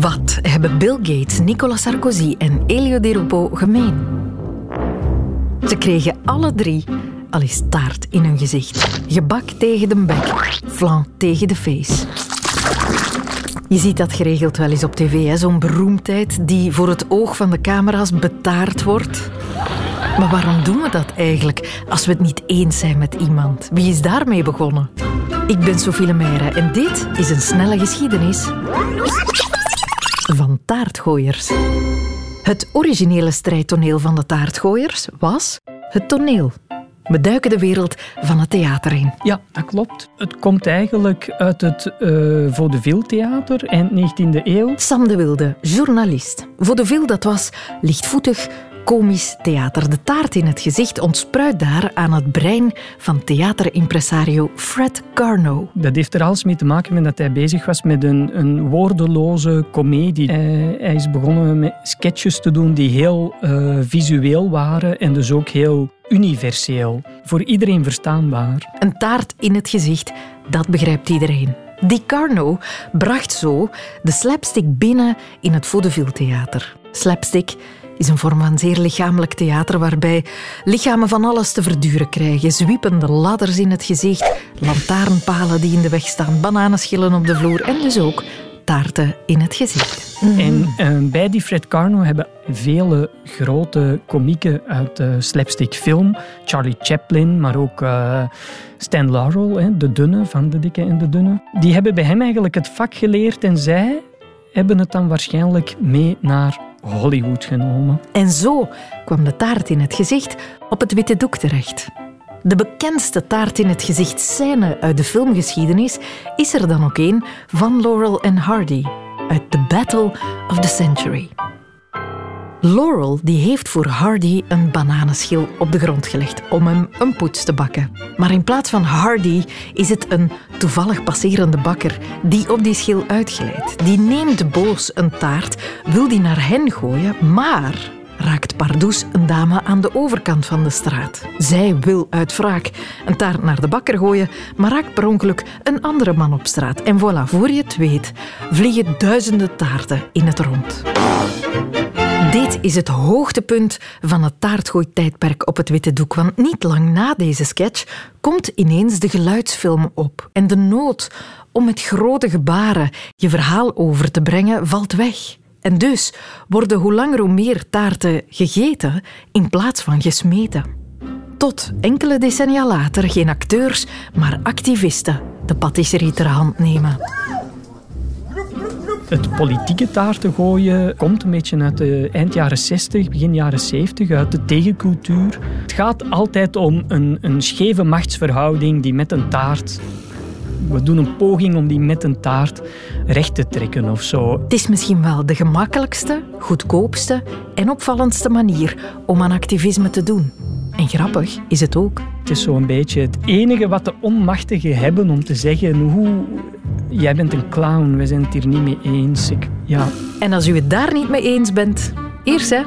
Wat hebben Bill Gates, Nicolas Sarkozy en Elio Rupo gemeen? Ze kregen alle drie al eens taart in hun gezicht. Gebak tegen de bek, flan tegen de face. Je ziet dat geregeld wel eens op tv, zo'n beroemdheid die voor het oog van de camera's betaard wordt. Maar waarom doen we dat eigenlijk als we het niet eens zijn met iemand? Wie is daarmee begonnen? Ik ben Sophie Lemaire en dit is een snelle geschiedenis van taartgooiers. Het originele strijdtoneel van de taartgooiers was het toneel. We duiken de wereld van het theater in. Ja, dat klopt. Het komt eigenlijk uit het uh, Vaudeville Theater, eind 19e eeuw. Sam de Wilde, journalist. Vaudeville, dat was lichtvoetig, komisch theater. De taart in het gezicht ontspruit daar aan het brein van theaterimpresario Fred Carno. Dat heeft er alles mee te maken met dat hij bezig was met een, een woordeloze komedie. Hij, hij, is begonnen met sketches te doen die heel uh, visueel waren en dus ook heel universeel. Voor iedereen verstaanbaar. Een taart in het gezicht, dat begrijpt iedereen. Die Carno bracht zo de slapstick binnen in het vaudeville theater. Slapstick is een vorm van zeer lichamelijk theater waarbij lichamen van alles te verduren krijgen. Zwiepende ladders in het gezicht, lantaarnpalen die in de weg staan, bananenschillen op de vloer en dus ook taarten in het gezicht. En uh, bij die Fred Carno hebben vele grote komieken uit de slapstick film, Charlie Chaplin, maar ook uh, Stan Laurel, de dunne van de dikke en de dunne, die hebben bij hem eigenlijk het vak geleerd en zij hebben het dan waarschijnlijk mee naar Hollywood genomen. En zo kwam de taart in het gezicht op het witte doek terecht. De bekendste taart in het gezicht scène uit de filmgeschiedenis is er dan ook een van Laurel en Hardy uit The Battle of the Century. Laurel die heeft voor Hardy een bananenschil op de grond gelegd om hem een poets te bakken. Maar in plaats van Hardy is het een toevallig passerende bakker die op die schil uitglijdt. Die neemt boos een taart, wil die naar hen gooien, maar raakt Pardoes een dame aan de overkant van de straat. Zij wil uit wraak een taart naar de bakker gooien, maar raakt per ongeluk een andere man op straat. En voilà, voor je het weet, vliegen duizenden taarten in het rond. Dit is het hoogtepunt van het taartgooitijdperk op het witte doek. Want niet lang na deze sketch komt ineens de geluidsfilm op. En de nood om met grote gebaren je verhaal over te brengen valt weg. En dus worden hoe langer hoe meer taarten gegeten in plaats van gesmeten. Tot enkele decennia later geen acteurs, maar activisten de patisserie ter hand nemen. Het politieke taarten gooien komt een beetje uit de eind jaren 60, begin jaren 70, uit de tegencultuur. Het gaat altijd om een, een scheve machtsverhouding die met een taart we doen een poging om die met een taart recht te trekken of zo. Het is misschien wel de gemakkelijkste, goedkoopste en opvallendste manier om aan activisme te doen. En grappig is het ook. Het is zo'n beetje het enige wat de onmachtigen hebben om te zeggen hoe... Jij bent een clown, we zijn het hier niet mee eens. Ja. En als u het daar niet mee eens bent, eerst hè,